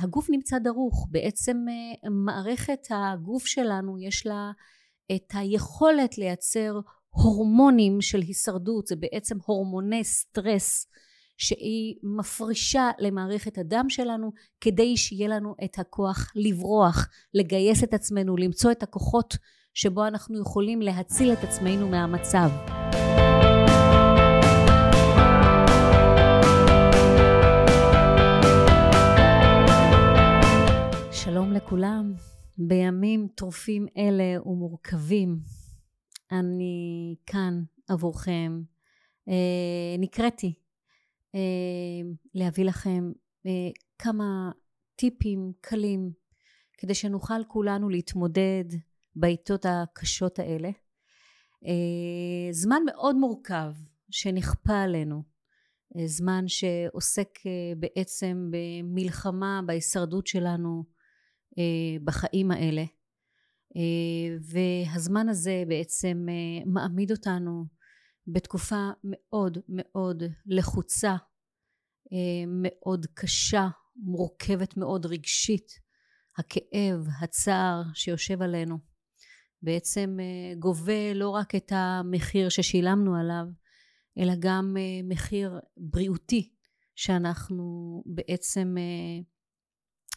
הגוף נמצא דרוך, בעצם מערכת הגוף שלנו יש לה את היכולת לייצר הורמונים של הישרדות, זה בעצם הורמוני סטרס שהיא מפרישה למערכת הדם שלנו כדי שיהיה לנו את הכוח לברוח, לגייס את עצמנו, למצוא את הכוחות שבו אנחנו יכולים להציל את עצמנו מהמצב. לכולם, בימים טרופים אלה ומורכבים אני כאן עבורכם. אה, נקראתי אה, להביא לכם אה, כמה טיפים קלים כדי שנוכל כולנו להתמודד בעיתות הקשות האלה. אה, זמן מאוד מורכב שנכפה עלינו, זמן שעוסק בעצם במלחמה בהישרדות שלנו בחיים האלה והזמן הזה בעצם מעמיד אותנו בתקופה מאוד מאוד לחוצה, אה, מאוד קשה, מורכבת מאוד רגשית. הכאב, הצער שיושב עלינו בעצם אה, גובה לא רק את המחיר ששילמנו עליו, אלא גם אה, מחיר בריאותי שאנחנו בעצם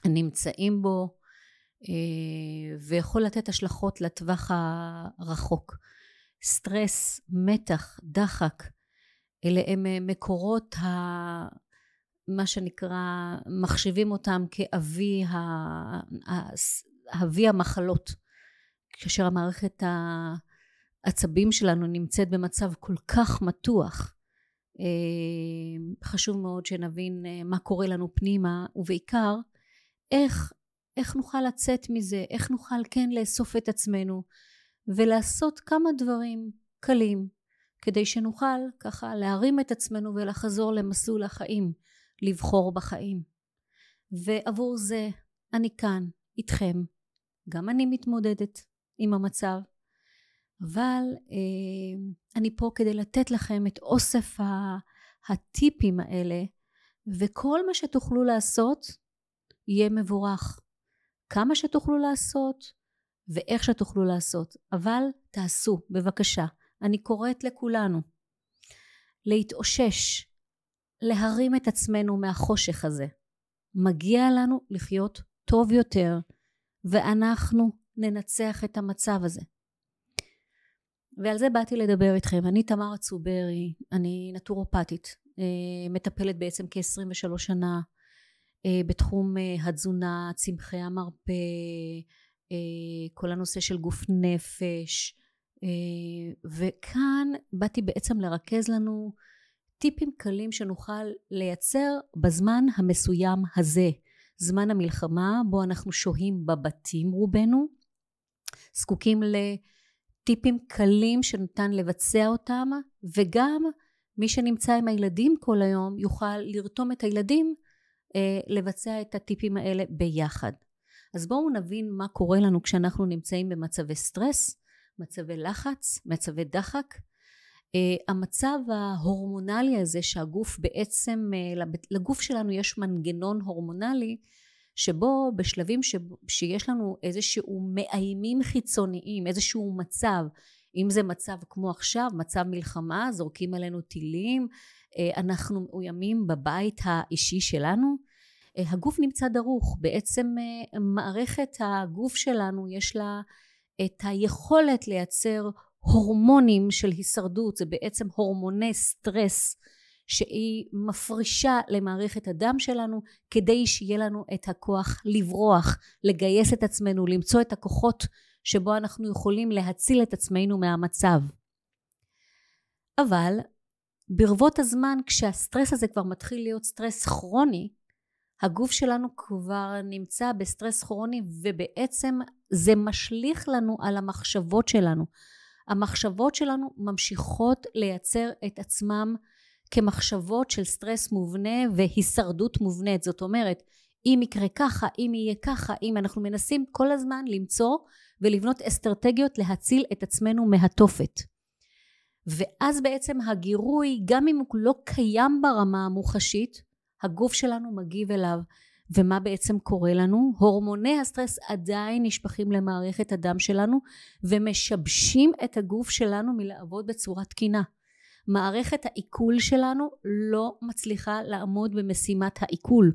נמצאים בו ויכול לתת השלכות לטווח הרחוק. סטרס, מתח, דחק, אלה הם אה, מקורות ה... מה שנקרא, מחשיבים אותם כאבי ה... אבי המחלות. כאשר המערכת העצבים שלנו נמצאת במצב כל כך מתוח, אה, חשוב מאוד שנבין אה, מה קורה לנו פנימה, ובעיקר איך, איך נוכל לצאת מזה, איך נוכל כן לאסוף את עצמנו ולעשות כמה דברים קלים כדי שנוכל ככה להרים את עצמנו ולחזור למסלול החיים, לבחור בחיים. ועבור זה אני כאן איתכם, גם אני מתמודדת עם המצב, אבל אה, אני פה כדי לתת לכם את אוסף הטיפים האלה, וכל מה שתוכלו לעשות יהיה מבורך. כמה שתוכלו לעשות, ואיך שתוכלו לעשות, אבל תעשו בבקשה. אני קוראת לכולנו להתאושש, להרים את עצמנו מהחושך הזה. מגיע לנו לחיות טוב יותר, ואנחנו ננצח את המצב הזה. ועל זה באתי לדבר איתכם. אני תמר צוברי, אני נטורופטית, אה, מטפלת בעצם כ-23 שנה בתחום אה, התזונה, צמחי המרפא, אה, כל הנושא של גוף נפש אה, וכאן באתי בעצם לרכז לנו טיפים קלים שנוכל לייצר בזמן המסוים הזה. זמן המלחמה בו אנחנו שוהים בבתים רובנו זקוקים לטיפים קלים שניתן לבצע אותם וגם מי שנמצא עם הילדים כל היום יוכל לרתום את הילדים אה, לבצע את הטיפים האלה ביחד אז בואו נבין מה קורה לנו כשאנחנו נמצאים במצבי סטרס, מצבי לחץ, מצבי דחק. Uh, המצב ההורמונלי הזה שהגוף בעצם, uh, לגוף שלנו יש מנגנון הורמונלי שבו בשלבים ש, שיש לנו איזשהו מאיימים חיצוניים, איזשהו מצב, אם זה מצב כמו עכשיו, מצב מלחמה, זורקים עלינו טילים, uh, אנחנו מאוימים בבית האישי שלנו, אה, הגוף נמצא דרוך. בעצם אה, מערכת הגוף שלנו יש לה את היכולת לייצר הורמונים של הישרדות. זה בעצם הורמוני סטרס שהיא מפרישה למערכת הדם שלנו כדי שיהיה לנו את הכוח לברוח לגייס את עצמנו למצוא את הכוחות שבו אנחנו יכולים להציל את עצמנו מהמצב אבל ברבות הזמן כשהסטרס הזה כבר מתחיל להיות סטרס כרוני הגוף שלנו כבר נמצא בסטרס כרוני ובעצם זה משליך לנו על המחשבות שלנו. המחשבות שלנו ממשיכות לייצר את עצמם כמחשבות של סטרס מובנה והישרדות מובנית. זאת אומרת, אם יקרה ככה, אם יהיה ככה, אם אנחנו מנסים כל הזמן למצוא ולבנות אסטרטגיות להציל את עצמנו מהתופת. ואז בעצם הגירוי, גם אם הוא לא קיים ברמה המוחשית, הגוף שלנו מגיב אליו ומה בעצם קורה לנו? הורמוני הסטרס עדיין נשפכים למערכת הדם שלנו ומשבשים את הגוף שלנו מלעבוד בצורה תקינה. מערכת העיכול שלנו לא מצליחה לעמוד במשימת העיכול.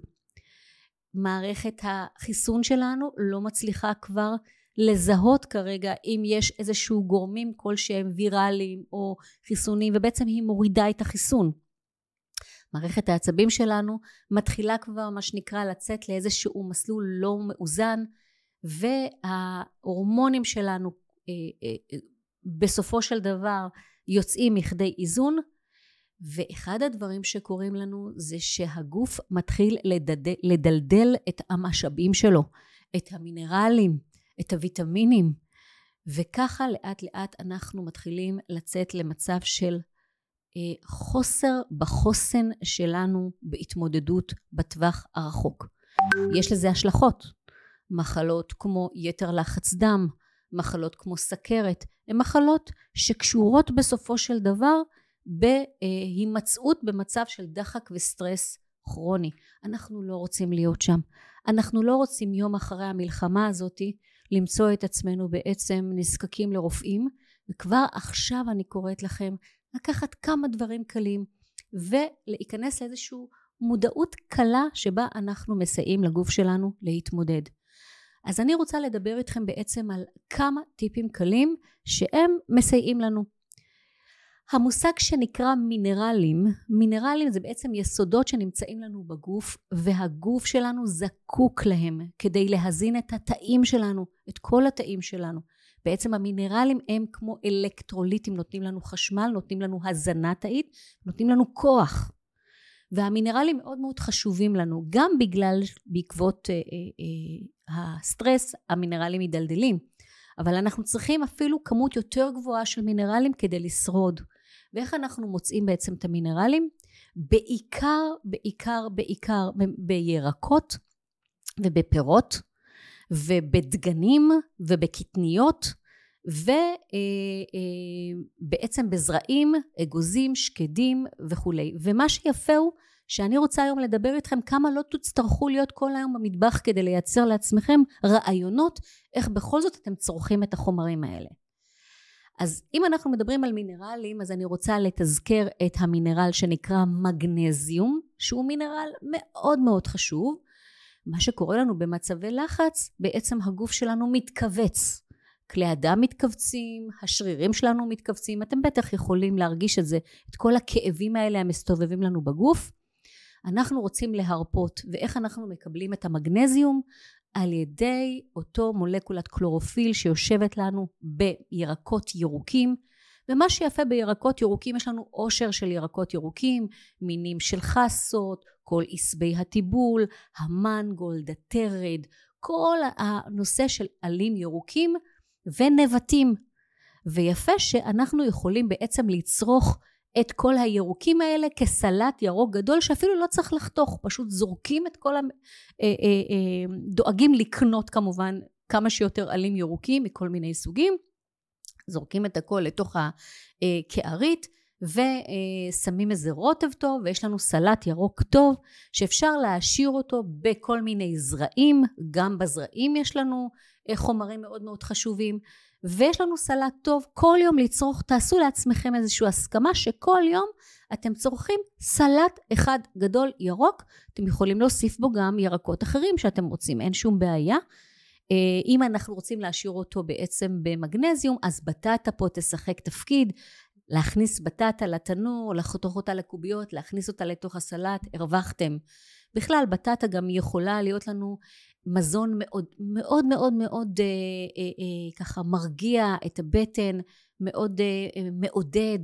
מערכת החיסון שלנו לא מצליחה כבר לזהות כרגע אם יש איזשהו גורמים כלשהם ויראליים או חיסונים ובעצם היא מורידה את החיסון. מערכת העצבים שלנו מתחילה כבר מה שנקרא לצאת לאיזשהו מסלול לא מאוזן וההורמונים שלנו אה, אה, בסופו של דבר יוצאים מכדי איזון ואחד הדברים שקורים לנו זה שהגוף מתחיל לדדל, לדלדל את המשאבים שלו, את המינרלים, את הוויטמינים, וככה לאט לאט אנחנו מתחילים לצאת למצב של אה, חוסר בחוסן שלנו בהתמודדות בטווח הרחוק. יש לזה השלכות. מחלות כמו יתר לחץ דם, מחלות כמו סכרת, הן מחלות שקשורות בסופו של דבר בהימצאות במצב של דחק וסטרס כרוני. אנחנו לא רוצים להיות שם. אנחנו לא רוצים יום אחרי המלחמה הזאתי למצוא את עצמנו בעצם נזקקים לרופאים וכבר עכשיו אני קוראת לכם לקחת כמה דברים קלים ולהיכנס לאיזושהי מודעות קלה שבה אנחנו מסייעים לגוף שלנו להתמודד. אז אני רוצה לדבר איתכם בעצם על כמה טיפים קלים שהם מסייעים לנו. המושג שנקרא מינרלים, מינרלים זה בעצם יסודות שנמצאים לנו בגוף והגוף שלנו זקוק להם כדי להזין את התאים שלנו, את כל התאים שלנו. בעצם המינרלים הם כמו אלקטרוליטים, נותנים לנו חשמל, נותנים לנו הזנה תאית, נותנים לנו כוח. והמינרלים מאוד מאוד חשובים לנו, גם בגלל, בעקבות אה, אה, אה, הסטרס, המינרלים מדלדלים. אבל אנחנו צריכים אפילו כמות יותר גבוהה של מינרלים כדי לשרוד. ואיך אנחנו מוצאים בעצם את המינרלים? בעיקר, בעיקר, בעיקר בירקות ובפירות ובדגנים ובקטניות ובעצם אה, אה, בזרעים, אגוזים, שקדים וכולי. ומה שיפה הוא שאני רוצה היום לדבר איתכם כמה לא תצטרכו להיות כל היום במטבח כדי לייצר לעצמכם רעיונות איך בכל זאת אתם צורכים את החומרים האלה. אז אם אנחנו מדברים על מינרלים אז אני רוצה לתזכר את המינרל שנקרא מגנזיום שהוא מינרל מאוד מאוד חשוב מה שקורה לנו במצבי לחץ בעצם הגוף שלנו מתכווץ כלי הדם מתכווצים, השרירים שלנו מתכווצים, אתם בטח יכולים להרגיש את זה, את כל הכאבים האלה המסתובבים לנו בגוף. אנחנו רוצים להרפות, ואיך אנחנו מקבלים את המגנזיום? על ידי אותו מולקולת קלורופיל שיושבת לנו בירקות ירוקים. ומה שיפה בירקות ירוקים יש לנו עושר של ירקות ירוקים מינים של חסות כל עשבי הטיבול המנגולד הטרד כל הנושא של עלים ירוקים ונבטים. ויפה שאנחנו יכולים בעצם לצרוך את כל הירוקים האלה כסלט ירוק גדול שאפילו לא צריך לחתוך, פשוט זורקים את כל ה... אה, אה, אה, דואגים לקנות כמובן כמה שיותר עלים ירוקים מכל מיני סוגים, זורקים את הכל לתוך הקערית ושמים איזה רוטב טוב ויש לנו סלט ירוק טוב שאפשר להעשיר אותו בכל מיני זרעים, גם בזרעים יש לנו חומרים מאוד מאוד חשובים ויש לנו סלט טוב כל יום לצרוך, תעשו לעצמכם איזושהי הסכמה שכל יום אתם צורכים סלט אחד גדול ירוק, אתם יכולים להוסיף בו גם ירקות אחרים שאתם רוצים, אין שום בעיה. אה, אם אנחנו רוצים להשאיר אותו בעצם במגנזיום, אז בטטה פה תשחק תפקיד, להכניס בטטה לתנור, לחתוך אותה לקוביות, להכניס אותה לתוך הסלט, הרווחתם. בכלל בטטה גם יכולה להיות לנו מזון מאוד מאוד מאוד מאוד אה, אה, אה, ככה מרגיע את הבטן, מאוד אה, אה, מעודד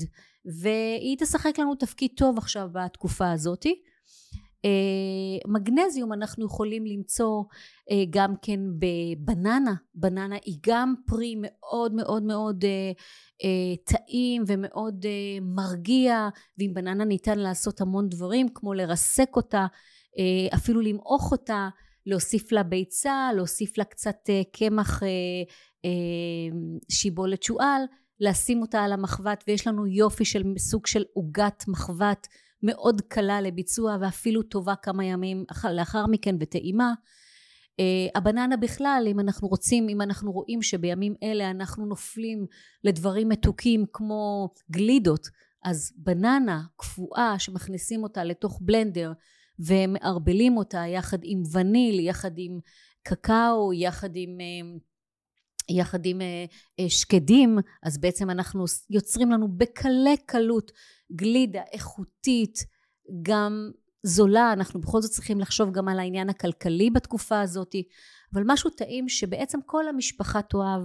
והיא תשחק לנו תפקיד טוב עכשיו בתקופה הזאתי. אה, מגנזיום אנחנו יכולים למצוא אה, גם כן בבננה, בננה היא גם פרי מאוד מאוד מאוד אה, אה, טעים ומאוד אה, מרגיע ועם בננה ניתן לעשות המון דברים כמו לרסק אותה אה, אפילו למעוך אותה להוסיף לה ביצה, להוסיף לה קצת אה, קמח אה, אה, שיבולת שועל, לשים אותה על המחבת ויש לנו יופי של סוג של עוגת מחבת מאוד קלה לביצוע ואפילו טובה כמה ימים לאחר מכן וטעימה. Uh, הבננה בכלל אם אנחנו רוצים אם אנחנו רואים שבימים אלה אנחנו נופלים לדברים מתוקים כמו גלידות אז בננה קפואה שמכניסים אותה לתוך בלנדר ומערבלים אותה יחד עם וניל יחד עם קקאו יחד עם uh, יחד עם uh, שקדים אז בעצם אנחנו יוצרים לנו בקלי קלות גלידה איכותית גם זולה, אנחנו בכל זאת צריכים לחשוב גם על העניין הכלכלי בתקופה הזאת, אבל משהו טעים שבעצם כל המשפחה תאהב,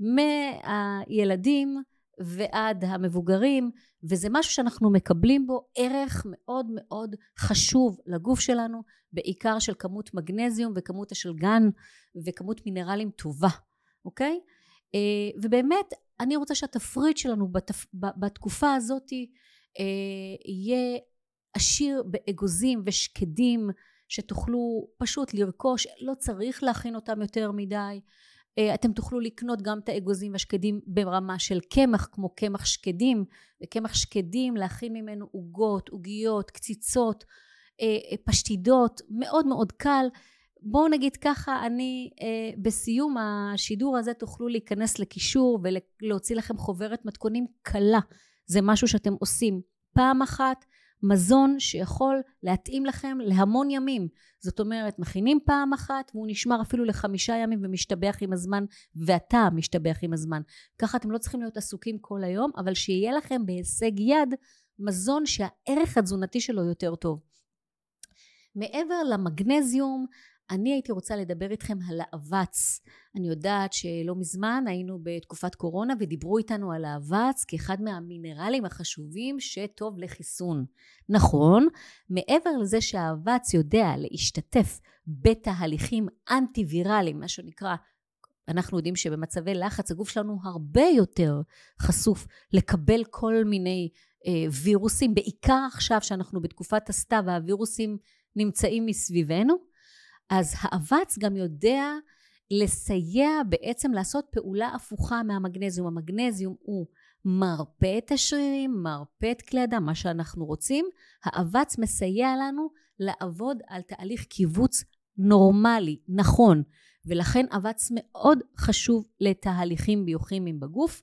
מהילדים ועד המבוגרים, וזה משהו שאנחנו מקבלים בו ערך מאוד מאוד חשוב לגוף שלנו, בעיקר של כמות מגנזיום וכמות השלגן וכמות מינרלים טובה, אוקיי? אה, ובאמת אני רוצה שהתפריט שלנו בתפ... בתקופה הזאת אה, יהיה עשיר באגוזים ושקדים שתוכלו פשוט לרכוש, לא צריך להכין אותם יותר מדי. אה, אתם תוכלו לקנות גם את האגוזים והשקדים ברמה של קמח כמו קמח שקדים וקמח שקדים להכין ממנו עוגות, עוגיות, קציצות, אה, אה, פשטידות, מאוד מאוד קל. בואו נגיד ככה, אני בסיום השידור הזה תוכלו להיכנס לקישור ולהוציא לכם חוברת מתכונים קלה. זה משהו שאתם עושים פעם אחת מזון שיכול להתאים לכם להמון ימים. זאת אומרת, מכינים פעם אחת והוא נשמר אפילו לחמישה ימים ומשתבח עם הזמן, ואתה משתבח עם הזמן. ככה אתם לא צריכים להיות עסוקים כל היום, אבל שיהיה לכם בהישג יד מזון שהערך התזונתי שלו יותר טוב. מעבר למגנזיום, אני הייתי רוצה לדבר איתכם על האבץ. אני יודעת שלא מזמן היינו בתקופת קורונה ודיברו איתנו על האבץ כאחד מהמינרלים החשובים שטוב לחיסון. נכון, מעבר לזה שהאבץ יודע להשתתף בתהליכים אנטי ויראליים, מה שנקרא אנחנו יודעים שבמצבי לחץ הגוף שלנו הרבה יותר חשוף לקבל כל מיני אה, וירוסים, בעיקר עכשיו שאנחנו בתקופת הסתיו והווירוסים נמצאים מסביבנו. אז האבץ גם יודע לסייע בעצם לעשות פעולה הפוכה מהמגנזיום. המגנזיום הוא מרפא את השרירים, מרפא את כלי הדם, מה שאנחנו רוצים. האבץ מסייע לנו לעבוד על תהליך קיבוץ נורמלי, נכון, ולכן אבץ מאוד חשוב לתהליכים ביוכימיים בגוף.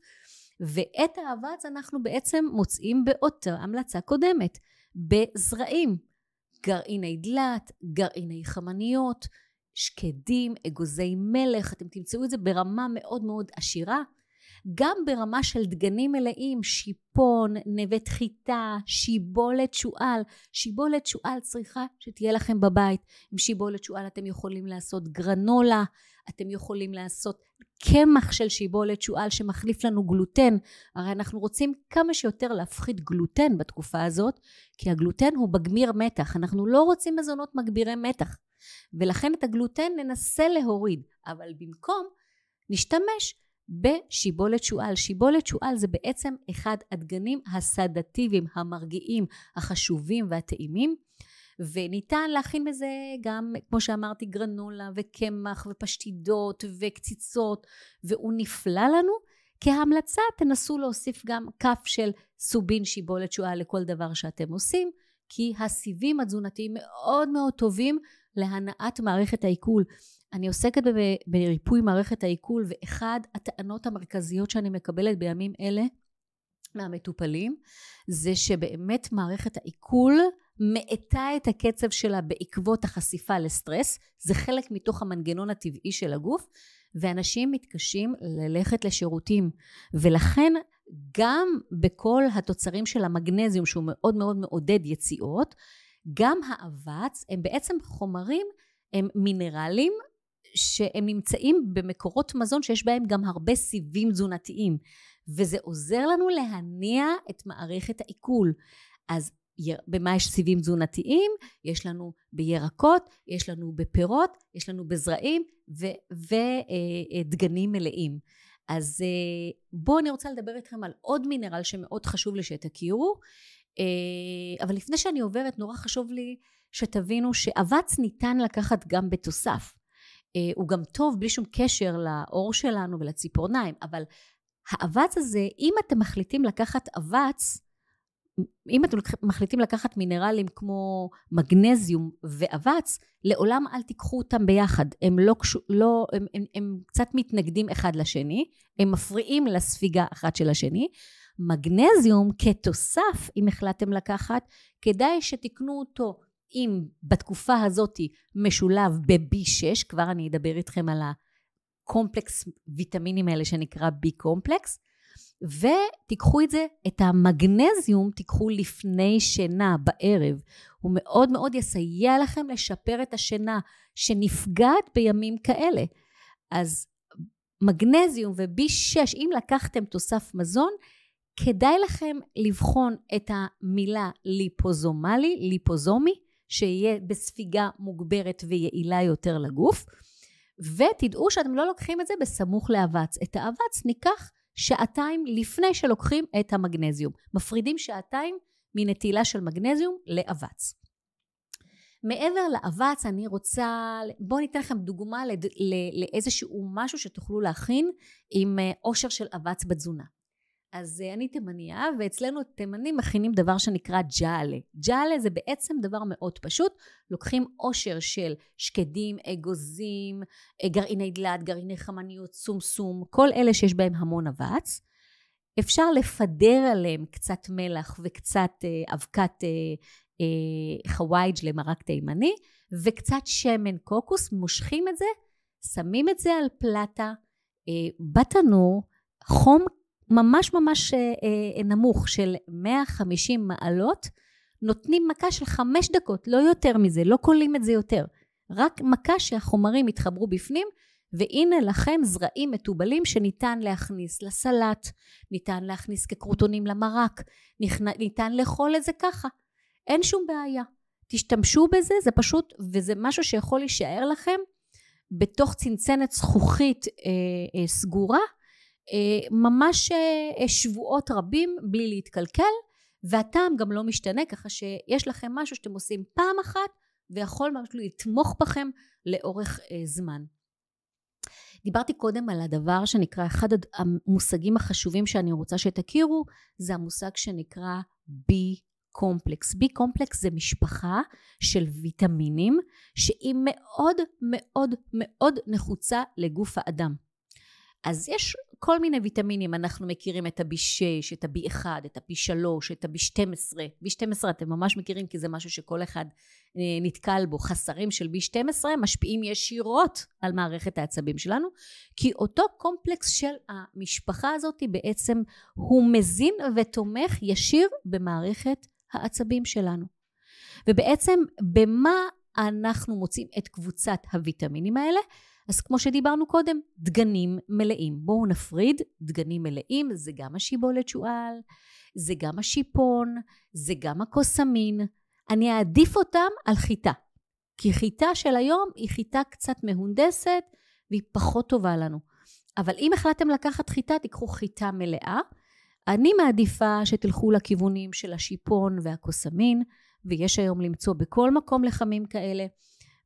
ואת האבץ אנחנו בעצם מוצאים באותה המלצה קודמת, בזרעים. גרעיני דלת, גרעיני חמניות, שקדים, אגוזי מלך, אתם תמצאו את זה ברמה מאוד מאוד עשירה. גם ברמה של דגנים מלאים, שיפון, נווה חיטה, שיבולת שועל. שיבולת שועל צריכה שתהיה לכם בבית. עם שיבולת שועל אתם יכולים לעשות גרנולה, אתם יכולים לעשות קמח של שיבולת שועל שמחליף לנו גלוטן. הרי אנחנו רוצים כמה שיותר להפחית גלוטן בתקופה הזאת, כי הגלוטן הוא מגמיר מתח. אנחנו לא רוצים מזונות מגבירי מתח. ולכן את הגלוטן ננסה להוריד, אבל במקום נשתמש בשיבולת שועל. שיבולת שועל זה בעצם אחד הדגנים הסדטיביים, המרגיעים, החשובים והטעימים. וניתן להכין בזה גם כמו שאמרתי גרנולה וקמח ופשטידות וקציצות והוא נפלא לנו כהמלצה תנסו להוסיף גם כף של סובין שיבולת שועל לכל דבר שאתם עושים כי הסיבים התזונתיים מאוד מאוד טובים להנעת מערכת העיכול אני עוסקת בריפוי מערכת העיכול ואחד הטענות המרכזיות שאני מקבלת בימים אלה מהמטופלים זה שבאמת מערכת העיכול מאטה את הקצב שלה בעקבות החשיפה לסטרס, זה חלק מתוך המנגנון הטבעי של הגוף, ואנשים מתקשים ללכת לשירותים. ולכן גם בכל התוצרים של המגנזיום שהוא מאוד מאוד מעודד יציאות, גם האבץ הם בעצם חומרים, הם מינרלים שהם נמצאים במקורות מזון שיש בהם גם הרבה סיבים תזונתיים וזה עוזר לנו להניע את מערכת העיכול. אז במה יש סיבים תזונתיים? יש לנו בירקות, יש לנו בפירות, יש לנו בזרעים ודגנים מלאים. אז אה, בואו אני רוצה לדבר איתכם על עוד מינרל שמאוד חשוב לי שתכירו, אה, אבל לפני שאני עוברת נורא חשוב לי שתבינו שאבץ ניתן לקחת גם בתוסף. אה, הוא גם טוב בלי שום קשר לעור שלנו ולציפורניים, אבל האבץ הזה, אם אתם מחליטים לקחת אבץ, אם אתם מחליטים לקחת מינרלים כמו מגנזיום ואבץ, לעולם אל תיקחו אותם ביחד. הם, לא, לא, הם, הם, הם קצת מתנגדים אחד לשני, הם מפריעים לספיגה אחת של השני. מגנזיום כתוסף, אם החלטתם לקחת, כדאי שתקנו אותו אם בתקופה הזאת משולב ב-B6, כבר אני אדבר איתכם על הקומפלקס ויטמינים האלה שנקרא B קומפלקס, ותיקחו את זה, את המגנזיום תיקחו לפני שינה בערב. הוא מאוד מאוד יסייע לכם לשפר את השינה שנפגעת בימים כאלה. אז מגנזיום ו-B6, אם לקחתם תוסף מזון, כדאי לכם לבחון את המילה ליפוזומלי, ליפוזומי, שיהיה בספיגה מוגברת ויעילה יותר לגוף, ותדעו שאתם לא לוקחים את זה בסמוך לאבץ. את האבץ ניקח שעתיים לפני שלוקחים את המגנזיום. מפרידים שעתיים מנטילה של מגנזיום לאבץ. מעבר לאבץ אני רוצה, בואו ניתן לכם דוגמה לאיזשהו משהו שתוכלו להכין עם עושר אה, של אבץ בתזונה. אז אה, אני תימניה, ואצלנו תימנים מכינים דבר שנקרא ג'אלה. ג'אלה זה בעצם דבר מאוד פשוט. לוקחים עושר של שקדים, אגוזים, אה, גרעיני דלת, גרעיני חמניות, סומסום, כל אלה שיש בהם המון אבץ. אפשר לפדר עליהם קצת מלח וקצת אה, אבקת חווייג' למרק תימני, וקצת שמן קוקוס, מושכים את זה, שמים את זה על פלטה בתנור, חום ממש ממש אה, אה, נמוך של 150 מעלות, נותנים מכה של חמש דקות, לא יותר מזה, לא קולים את זה יותר. רק מכה שהחומרים יתחברו בפנים, והנה לכם זרעים מתובלים שניתן להכניס לסלט, ניתן להכניס כקרוטונים למרק, ניתן לאכול את זה ככה. אין שום בעיה. תשתמשו בזה, זה פשוט, וזה משהו שיכול להישאר לכם בתוך צנצנת זכוכית אה, אה, סגורה, ממש אה, שבועות רבים בלי להתקלקל והטעם גם לא משתנה ככה שיש לכם משהו שאתם עושים פעם אחת ויכול ממש לתמוך בכם לאורך אה, זמן. דיברתי קודם על הדבר שנקרא אחד המושגים החשובים שאני רוצה שתכירו זה המושג שנקרא בי קומפלקס. בי קומפלקס זה משפחה של ויטמינים שהיא מאוד מאוד מאוד נחוצה לגוף האדם. אז יש כל מיני ויטמינים, אנחנו מכירים את ה-B6, את ה-B1, את ה-B3, את ה-B12. B12 אתם ממש מכירים כי זה משהו שכל אחד אה, נתקל בו. חסרים של B12 משפיעים ישירות על מערכת העצבים שלנו, כי אותו קומפלקס של המשפחה הזאת בעצם הוא מזין ותומך ישיר במערכת העצבים שלנו. ובעצם במה אנחנו מוצאים את קבוצת הוויטמינים האלה? אז כמו שדיברנו קודם, דגנים מלאים. בואו נפריד, דגנים מלאים זה גם השיבולת שועל, זה גם השיפון, זה גם הקוסמין. אני אעדיף אותם על חיטה. כי חיטה של היום היא חיטה קצת מהונדסת והיא פחות טובה לנו. אבל אם החלטתם לקחת חיטה, תיקחו חיטה מלאה. אני מעדיפה שתלכו לכיוונים של השיפון והקוסמין, ויש היום למצוא בכל מקום לחמים כאלה.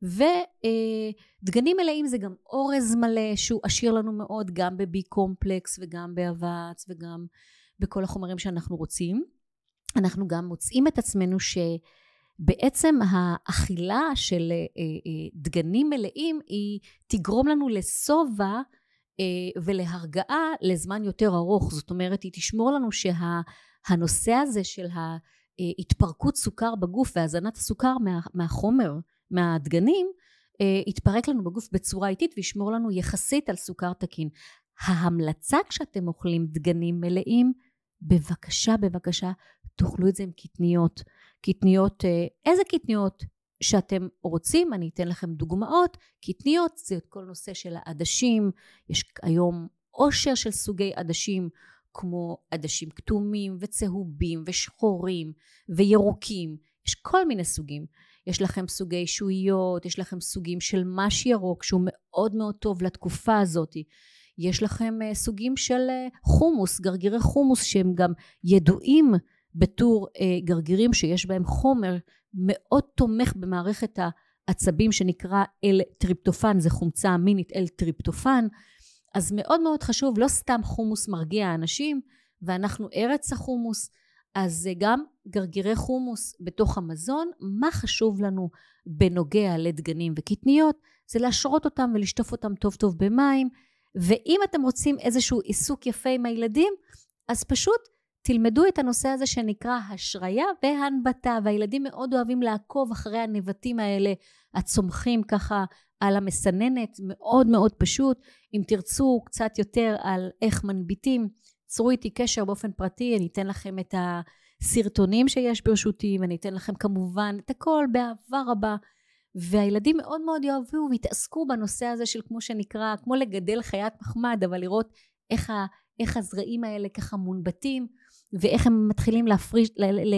ודגנים מלאים זה גם אורז מלא שהוא עשיר לנו מאוד גם בבי קומפלקס וגם באבץ וגם בכל החומרים שאנחנו רוצים. אנחנו גם מוצאים את עצמנו שבעצם האכילה של אה, אה, דגנים מלאים היא תגרום לנו לשובע אה, ולהרגעה לזמן יותר ארוך. זאת אומרת היא תשמור לנו שהנושא הזה של התפרקות סוכר בגוף והזנת הסוכר מה, מהחומר מהדגנים אה, יתפרק לנו בגוף בצורה איטית וישמור לנו יחסית על סוכר תקין. ההמלצה כשאתם אוכלים דגנים מלאים, בבקשה בבקשה תאכלו את זה עם קטניות. קטניות, אה, איזה קטניות שאתם רוצים, אני אתן לכם דוגמאות. קטניות זה את כל נושא של העדשים, יש היום עושר של סוגי עדשים כמו עדשים כתומים וצהובים ושחורים וירוקים, יש כל מיני סוגים. יש לכם סוגי שועיות, יש לכם סוגים של מש ירוק שהוא מאוד מאוד טוב לתקופה הזאת. יש לכם אה, סוגים של אה, חומוס, גרגירי חומוס שהם גם ידועים בתור אה, גרגירים שיש בהם חומר מאוד תומך במערכת העצבים שנקרא אל-טריפטופן, זה חומצה אמינית אל-טריפטופן. אז מאוד מאוד חשוב, לא סתם חומוס מרגיע אנשים, ואנחנו ארץ החומוס, אז גם גרגירי חומוס בתוך המזון, מה חשוב לנו בנוגע לדגנים וקטניות? זה להשרות אותם ולשטוף אותם טוב טוב במים, ואם אתם רוצים איזשהו עיסוק יפה עם הילדים, אז פשוט תלמדו את הנושא הזה שנקרא השריה והנבטה, והילדים מאוד אוהבים לעקוב אחרי הנבטים האלה הצומחים ככה על המסננת, מאוד מאוד פשוט. אם תרצו קצת יותר על איך מנביטים, צרו איתי קשר באופן פרטי, אני אתן לכם את הסרטונים שיש ברשותי, ואני אתן לכם כמובן את הכל באהבה רבה. והילדים מאוד מאוד יאהבו ויתעסקו בנושא הזה של כמו שנקרא, כמו לגדל חיית מחמד, אבל לראות איך, ה, איך הזרעים האלה ככה מונבטים. ואיך הם מתחילים להפריש, ל, ל,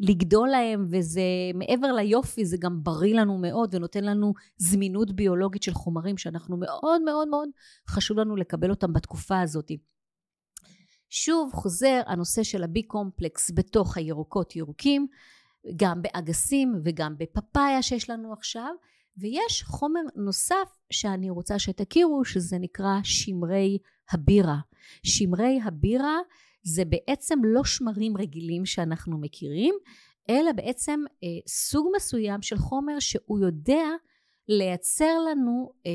לגדול להם, וזה מעבר ליופי, זה גם בריא לנו מאוד ונותן לנו זמינות ביולוגית של חומרים שאנחנו מאוד מאוד מאוד חשוב לנו לקבל אותם בתקופה הזאת. שוב חוזר הנושא של הבי קומפלקס בתוך הירוקות ירוקים, גם באגסים וגם בפפאיה שיש לנו עכשיו, ויש חומר נוסף שאני רוצה שתכירו, שזה נקרא שמרי הבירה. שמרי הבירה זה בעצם לא שמרים רגילים שאנחנו מכירים, אלא בעצם אה, סוג מסוים של חומר שהוא יודע לייצר לנו אה,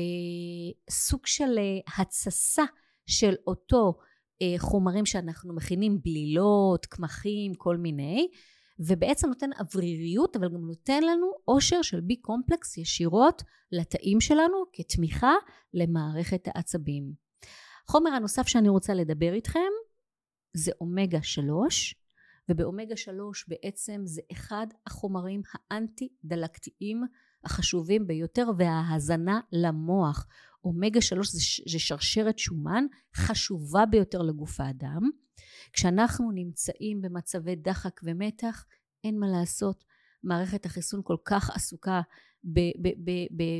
סוג של אה, התססה של אותו חומרים שאנחנו מכינים, בלילות, קמחים, כל מיני, ובעצם נותן אווריריות, אבל גם נותן לנו עושר של בי קומפלקס ישירות לתאים שלנו כתמיכה למערכת העצבים. החומר הנוסף שאני רוצה לדבר איתכם זה אומגה 3, ובאומגה 3 בעצם זה אחד החומרים האנטי דלקתיים החשובים ביותר וההזנה למוח. אומגה 3 זה, שרשרת שומן חשובה ביותר לגוף האדם. כשאנחנו נמצאים במצבי דחק ומתח, אין מה לעשות. מערכת החיסון כל כך עסוקה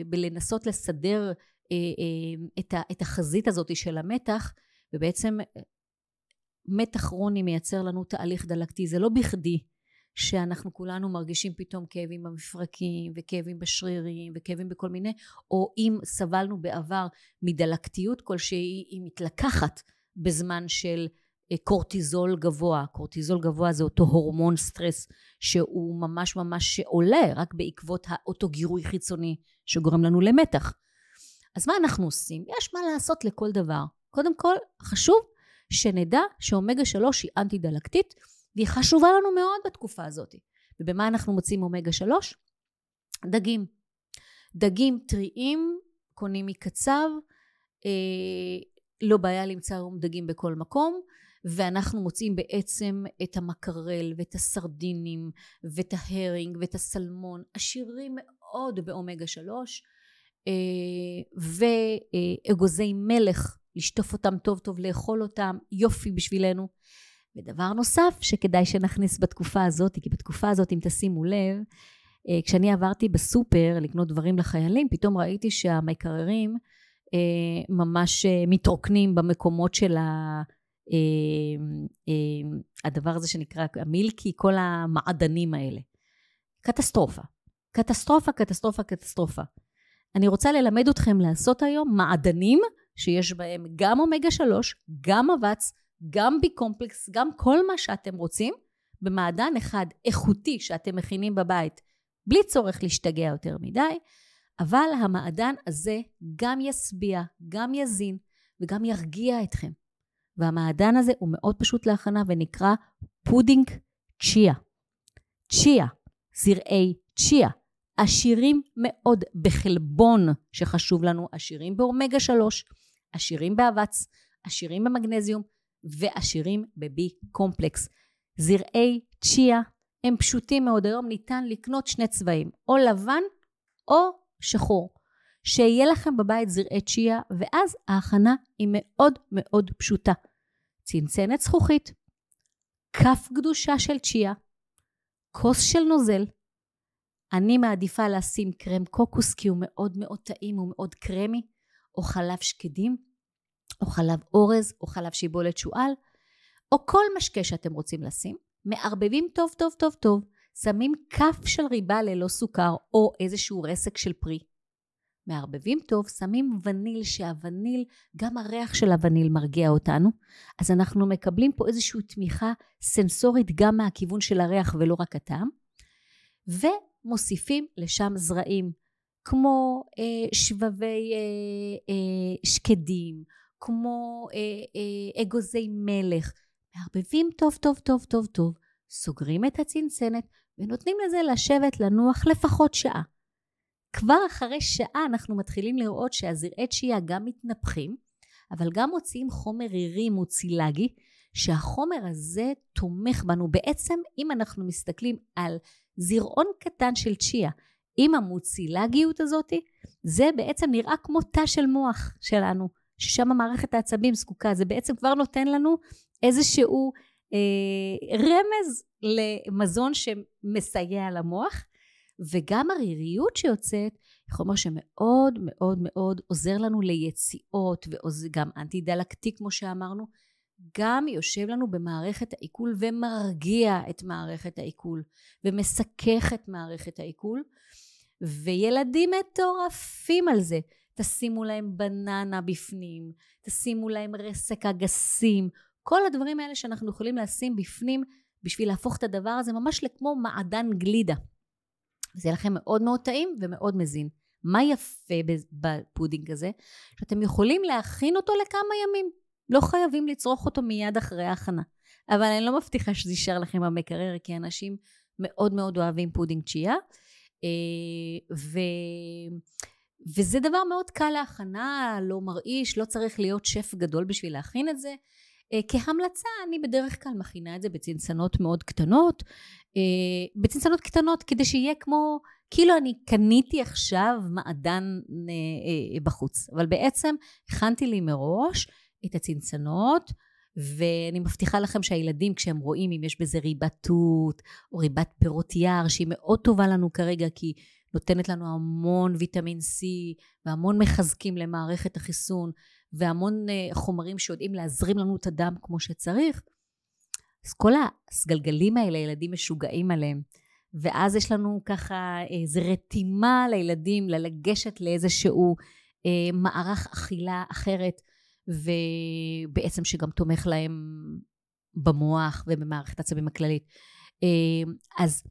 בלנסות לסדר אה, אה, את החזית הזאת של המתח, ובעצם מתח כרוני מייצר לנו תהליך דלקתי. זה לא בכדי שאנחנו כולנו מרגישים פתאום כאבים במפרקים וכאבים בשרירים וכאבים בכל מיני, או אם סבלנו בעבר מדלקתיות כלשהי, היא מתלקחת בזמן של אה, קורטיזול גבוה. קורטיזול גבוה זה אותו הורמון סטרס שהוא ממש ממש עולה רק בעקבות האותו גירוי חיצוני שגורם לנו למתח. אז מה אנחנו עושים? יש מה לעשות לכל דבר. קודם כל, חשוב שנדע שאומגה 3 היא אנטי דלקתית והיא חשובה לנו מאוד בתקופה הזאת. ובמה אנחנו מוצאים אומגה 3? דגים. דגים טריים, קונים מקצב, אה, לא בעיה למצוא היום דגים בכל מקום, ואנחנו מוצאים בעצם את המקרל ואת הסרדינים ואת ההרינג ואת הסלמון, עשירים מאוד באומגה 3, אה, ואגוזי מלך לשטוף אותם טוב טוב, לאכול אותם, יופי בשבילנו. ודבר נוסף שכדאי שנכניס בתקופה הזאת, כי בתקופה הזאת, אם תשימו לב, אה, כשאני עברתי בסופר לקנות דברים לחיילים, פתאום ראיתי שהמקררים אה, ממש אה, מתרוקנים במקומות של ה... הדבר הזה שנקרא המילקי, כל המעדנים האלה. קטסטרופה. קטסטרופה, קטסטרופה, קטסטרופה. אני רוצה ללמד אתכם לעשות היום מעדנים שיש בהם גם אומגה 3, גם אבץ, גם בי קומפלקס, גם כל מה שאתם רוצים, במעדן אחד איכותי שאתם מכינים בבית, בלי צורך להשתגע יותר מדי, אבל המעדן הזה גם ישביע, גם יזין וגם ירגיע אתכם. והמעדן הזה הוא מאוד פשוט להכנה ונקרא פודינג צ'יה. צ'יה, זרעי צ'יה. עשירים מאוד בחלבון שחשוב לנו, עשירים באומגה 3, עשירים באבץ, עשירים במגנזיום ועשירים בבי קומפלקס. זרעי צ'יה הם פשוטים מאוד, היום ניתן לקנות שני צבעים, או לבן או שחור. שיהיה לכם בבית זרעי צ'יה, ואז ההכנה היא מאוד מאוד פשוטה. צנצנת זכוכית, כף גדושה של צ'יה, כוס של נוזל, אני מעדיפה לשים קרם קוקוס כי הוא מאוד מאוד טעים, הוא מאוד קרמי, או חלב שקדים, או חלב אורז, או חלב שיבולת שועל, או כל משקה שאתם רוצים לשים, מערבבים טוב טוב טוב טוב, שמים כף של ריבה ללא סוכר, או איזשהו רסק של פרי. מערבבים טוב, שמים וניל, שהווניל, גם הריח של הווניל מרגיע אותנו, אז אנחנו מקבלים פה איזושהי תמיכה סנסורית גם מהכיוון של הריח ולא רק הטעם, ומוסיפים לשם זרעים, כמו אה, שבבי אה, אה, שקדים, כמו אה, אה, אגוזי מלך, מערבבים טוב טוב טוב טוב טוב, סוגרים את הצנצנת ונותנים לזה לשבת לנוח לפחות שעה. כבר אחרי שעה אנחנו מתחילים לראות שהזרעי תשיעה גם מתנפחים, אבל גם מוציאים חומר רירי מוצילגי, שהחומר הזה תומך בנו. בעצם, אם אנחנו מסתכלים על זרעון קטן של צ'יה, עם המוצילגיות הזאת, זה בעצם נראה כמו תא של מוח שלנו, ששם מערכת העצבים זקוקה. זה בעצם כבר נותן לנו איזשהו אה, רמז למזון שמסייע למוח. וגם הריריות שיוצאת, לומר שמאוד מאוד מאוד עוזר לנו ליציאות, וגם אנטי דלקתי כמו שאמרנו, גם יושב לנו במערכת העיכול ומרגיע את מערכת העיכול, ומשכך את מערכת העיכול, וילדים מטורפים על זה. תשימו להם בננה בפנים, תשימו להם רסק אגסים, כל הדברים האלה שאנחנו יכולים לשים בפנים בשביל להפוך את הדבר הזה ממש לכמו מעדן גלידה. זה יהיה לכם מאוד מאוד טעים ומאוד מזין. מה יפה בפודינג הזה? שאתם יכולים להכין אותו לכמה ימים. לא חייבים לצרוך אותו מיד אחרי ההכנה. אבל אני לא מבטיחה שזה יישאר לכם במקרר, כי אנשים מאוד מאוד אוהבים פודינג צ'יה. אה, ו... וזה דבר מאוד קל להכנה, לא מרעיש, לא צריך להיות שף גדול בשביל להכין את זה. אה, כהמלצה אני בדרך כלל מכינה את זה בצנצנות מאוד קטנות, אה, בצנצנות קטנות כדי שיהיה כמו, כאילו אני קניתי עכשיו מעדן אה, בחוץ, אבל בעצם הכנתי לי מראש את הצנצנות ואני מבטיחה לכם שהילדים כשהם רואים אם יש בזה ריבת תות או ריבת פירות יער שהיא מאוד טובה לנו כרגע כי נותנת לנו המון ויטמין C והמון מחזקים למערכת החיסון והמון אה, חומרים שיודעים להזרים לנו את הדם כמו שצריך. אז כל הסגלגלים האלה, ילדים משוגעים עליהם. ואז יש לנו ככה איזו רתימה לילדים ללגשת לאיזשהו אה, מערך אכילה אחרת, ובעצם שגם תומך להם במוח ובמערכת העצבים הכללית. אה, אז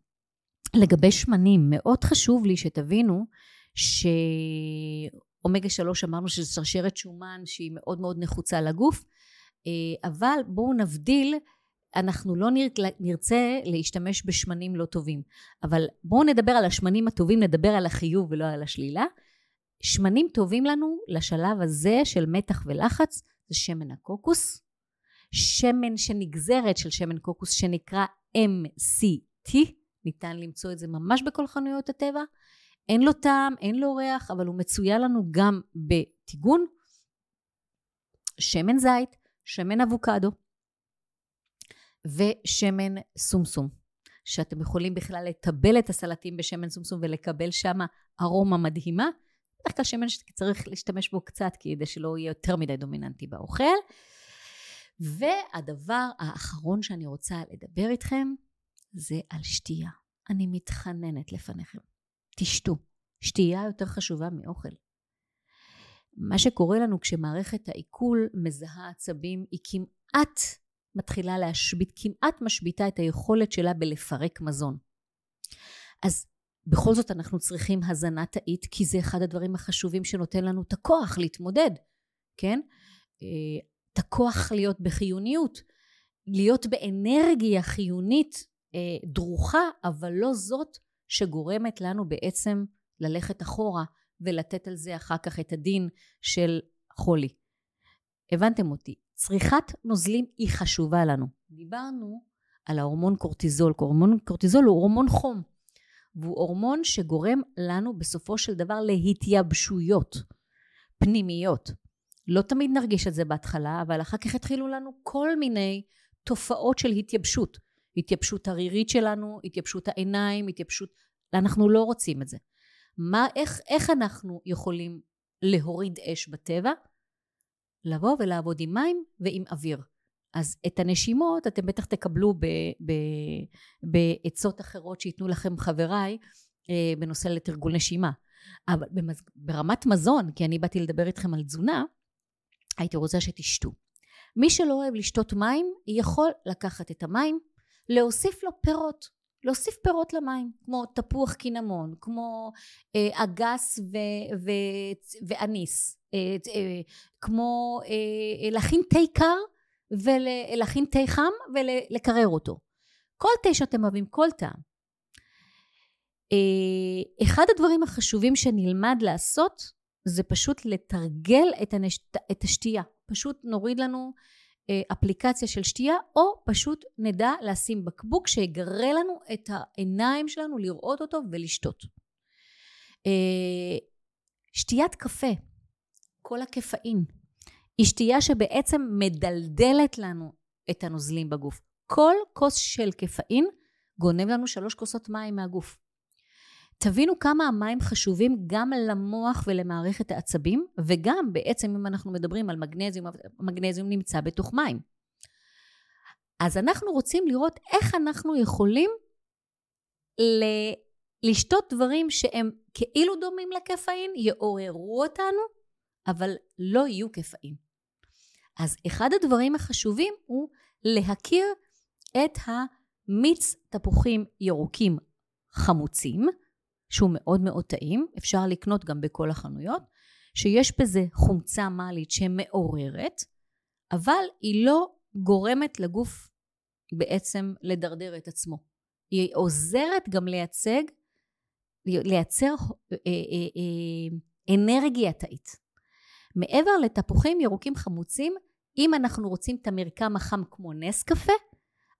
לגבי שמנים, מאוד חשוב לי שתבינו ש... אומגה 3 אמרנו שזו שרשרת שומן שהיא מאוד מאוד נחוצה לגוף, אה, אבל בואו נבדיל, אנחנו לא נרצה להשתמש בשמנים לא טובים, אבל בואו נדבר על השמנים הטובים, נדבר על החיוב ולא על השלילה. שמנים טובים לנו לשלב הזה של מתח ולחץ זה שמן הקוקוס, שמן שנגזרת של שמן קוקוס שנקרא MCT, ניתן למצוא את זה ממש בכל חנויות הטבע, אין לו טעם, אין לו ריח, אבל הוא מצויה לנו גם בטיגון, שמן זית, שמן אבוקדו ושמן סומסום, שאתם יכולים בכלל לטבל את הסלטים בשמן סומסום ולקבל שם ארומה מדהימה. בדרך כלל שמן שצריך להשתמש בו קצת כדי שלא יהיה יותר מדי דומיננטי באוכל. והדבר האחרון שאני רוצה לדבר איתכם זה על שתייה. אני מתחננת לפניכם. תשתו. שתייה יותר חשובה מאוכל. מה שקורה לנו כשמערכת העיכול מזהה עצבים היא כמעט מתחילה להשבית, כמעט משביתה את היכולת שלה בלפרק מזון. אז בכל זאת אנחנו צריכים הזנה תאית כי זה אחד הדברים החשובים שנותן לנו את הכוח להתמודד, כן? אה, את הכוח להיות בחיוניות, להיות באנרגיה חיונית דרוכה, אבל לא זאת שגורמת לנו בעצם ללכת אחורה ולתת על זה אחר כך את הדין של חולי. הבנתם אותי. צריכת נוזלים היא חשובה לנו. דיברנו על ההורמון קורטיזול. הורמון קורטיזול הוא הורמון חום, והוא הורמון שגורם לנו בסופו של דבר להתייבשויות פנימיות. לא תמיד נרגיש את זה בהתחלה, אבל אחר כך התחילו לנו כל מיני תופעות של התייבשות. התייבשות הרירית שלנו, התייבשות העיניים, התייבשות... אנחנו לא רוצים את זה. מה, איך, איך אנחנו יכולים להוריד אש בטבע? לבוא ולעבוד עם מים ועם אוויר. אז את הנשימות אתם בטח תקבלו בעצות אחרות שייתנו לכם חבריי אה, בנושא לתרגול נשימה. אבל ברמת מזון, כי אני באתי לדבר איתכם על תזונה, הייתי רוצה שתשתו. מי שלא אוהב לשתות מים, יכול לקחת את המים, להוסיף לו פירות. להוסיף פירות למים, כמו תפוח קינמון, כמו אה, אגס ו- ו- ואניס, אה, אה, כמו אה, להכין תה קר ולהכין תה חם ולקרר אותו. כל תה שאתם אוהבים, כל טעם. אה, אחד הדברים החשובים שנלמד לעשות זה פשוט לתרגל את, הנש... את השתייה. פשוט נוריד לנו אה, אפליקציה של שתייה, או פשוט נדע לשים בקבוק שיגרה לנו את העיניים שלנו לראות אותו ולשתות. אה, שתיית קפה, כל הקפאין, היא שתייה שבעצם מדלדלת לנו את הנוזלים בגוף. כל כוס של קפאין גונב לנו שלוש כוסות מים מהגוף. תבינו כמה המים חשובים גם למוח ולמערכת העצבים, וגם בעצם אם אנחנו מדברים על מגנזיום, מגנזיום נמצא בתוך מים. אז אנחנו רוצים לראות איך אנחנו יכולים ל- לשתות דברים שהם כאילו דומים לקפאין, יעוררו אותנו, אבל לא יהיו קפאין. אז אחד הדברים החשובים הוא להכיר את המיץ תפוחים ירוקים חמוצים, שהוא מאוד מאוד טעים, אפשר לקנות גם בכל החנויות, שיש בזה חומצה מאלית שמעוררת, אבל היא לא גורמת לגוף בעצם לדרדר את עצמו. היא עוזרת גם לייצג, לייצר אה, אה, אה, אנרגיה תאית. מעבר לתפוחים ירוקים חמוצים, אם אנחנו רוצים את המרקם החם כמו נס קפה,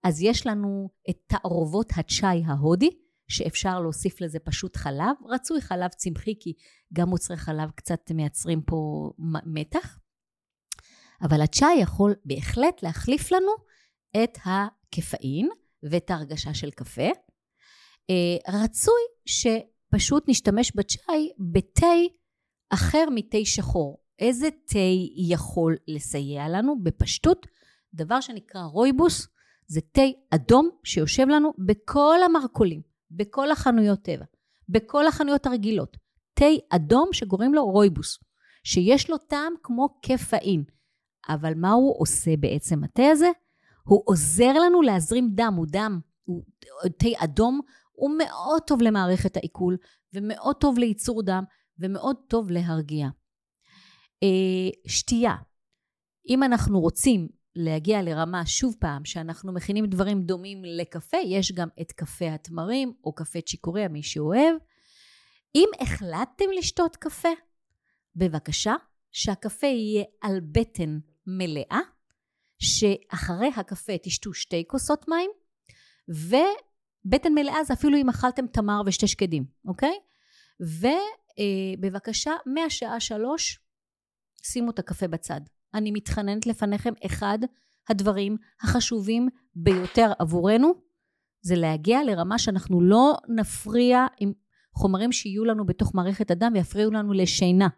אז יש לנו את תערובות הצ'אי ההודי, שאפשר להוסיף לזה פשוט חלב, רצוי חלב צמחי כי גם מוצרי חלב קצת מייצרים פה מתח, אבל הצ'אי יכול בהחלט להחליף לנו את הקפאין ואת ההרגשה של קפה. אה, רצוי שפשוט נשתמש בצ'אי בתה אחר מתה שחור. איזה תה יכול לסייע לנו? בפשטות, דבר שנקרא רויבוס, זה תה אדום שיושב לנו בכל המרכולים. בכל החנויות טבע, בכל החנויות הרגילות, תה אדום שקוראים לו רויבוס, שיש לו טעם כמו קפאין. אבל מה הוא עושה בעצם התה הזה? הוא עוזר לנו להזרים דם, הוא דם, הוא תה אדום, הוא מאוד טוב למערכת העיכול, ומאוד טוב לייצור דם, ומאוד טוב להרגיע. אה, שתייה. אם אנחנו רוצים להגיע לרמה, שוב פעם, שאנחנו מכינים דברים דומים לקפה, יש גם את קפה התמרים או קפה צ'יקוריה, מי שאוהב. אם החלטתם לשתות קפה, בבקשה, שהקפה יהיה על בטן מלאה, שאחרי הקפה תשתו שתי כוסות מים, ובטן מלאה זה אפילו אם אכלתם תמר ושתי שקדים, אוקיי? ובבקשה, מהשעה שלוש, שימו את הקפה בצד. אני מתחננת לפניכם, אחד הדברים החשובים ביותר עבורנו זה להגיע לרמה שאנחנו לא נפריע עם חומרים שיהיו לנו בתוך מערכת הדם ויפריעו לנו לשינה.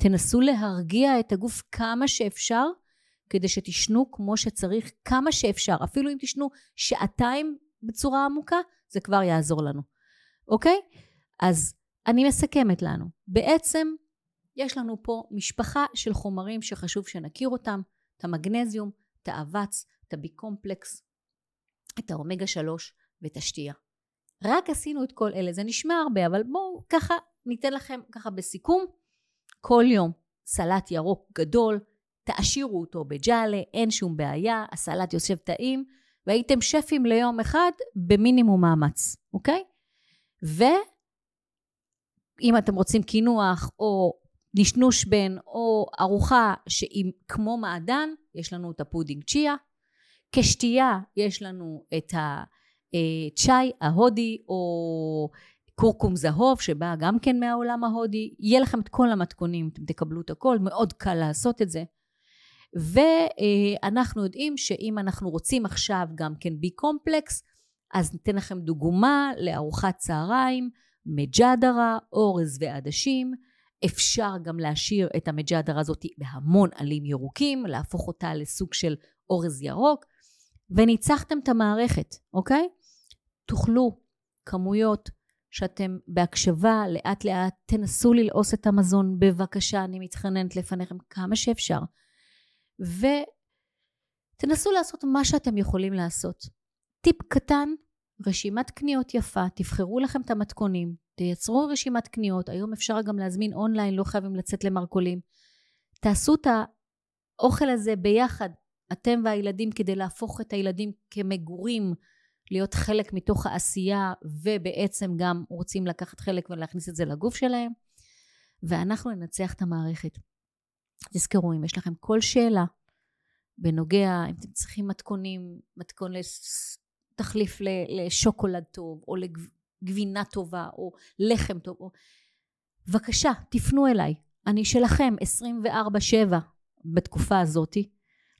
תנסו להרגיע את הגוף כמה שאפשר כדי שתשנו כמו שצריך כמה שאפשר. אפילו אם תשנו שעתיים בצורה עמוקה, זה כבר יעזור לנו. אוקיי? אז אני מסכמת לנו. בעצם יש לנו פה משפחה של חומרים שחשוב שנכיר אותם, את המגנזיום, את האבץ, את הביקומפלקס, את האומגה 3 ואת השתייה. רק עשינו את כל אלה, זה נשמע הרבה, אבל בואו ככה ניתן לכם ככה בסיכום, כל יום סלט ירוק גדול, תעשירו אותו בג'אלה, אין שום בעיה, הסלט יושב טעים, והייתם שפים ליום אחד במינימום מאמץ, אוקיי? ואם אתם רוצים קינוח או נשנוש בין או ארוחה שהיא כמו מעדן, יש לנו את הפודינג צ'יה. כשתייה יש לנו את הצ'אי ההודי או קורקום זהוב שבא גם כן מהעולם ההודי. יהיה לכם את כל המתכונים, אתם תקבלו את הכל, מאוד קל לעשות את זה. ואנחנו יודעים שאם אנחנו רוצים עכשיו גם כן B complex, אז ניתן לכם דוגמה לארוחת צהריים, מג'דרה, אורז ועדשים. אפשר גם להשאיר את המג'אדר הזאת בהמון עלים ירוקים, להפוך אותה לסוג של אורז ירוק, וניצחתם את המערכת, אוקיי? תאכלו כמויות שאתם בהקשבה, לאט לאט תנסו ללעוס את המזון, בבקשה, אני מתחננת לפניכם כמה שאפשר. ותנסו לעשות מה שאתם יכולים לעשות. טיפ קטן, רשימת קניות יפה, תבחרו לכם את המתכונים, תייצרו רשימת קניות, היום אפשר גם להזמין אונליין, לא חייבים לצאת למרכולים. תעשו את האוכל הזה ביחד, אתם והילדים, כדי להפוך את הילדים כמגורים, להיות חלק מתוך העשייה, ובעצם גם רוצים לקחת חלק ולהכניס את זה לגוף שלהם, ואנחנו ננצח את המערכת. תזכרו, אם יש לכם כל שאלה בנוגע, אם אתם צריכים מתכונים, מתכון תחליף לשוקולד טוב, או לגבינה טובה, או לחם טוב, או... בבקשה, תפנו אליי. אני שלכם 24-7 בתקופה הזאתי.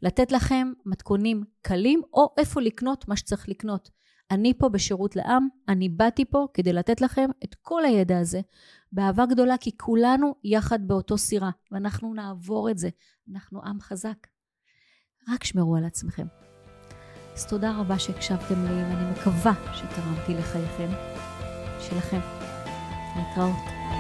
לתת לכם מתכונים קלים, או איפה לקנות מה שצריך לקנות. אני פה בשירות לעם, אני באתי פה כדי לתת לכם את כל הידע הזה, באהבה גדולה, כי כולנו יחד באותו סירה, ואנחנו נעבור את זה. אנחנו עם חזק. רק שמרו על עצמכם. אז תודה רבה שהקשבתם לי, ואני מקווה שתרמתי לחייכם, שלכם. להתראות.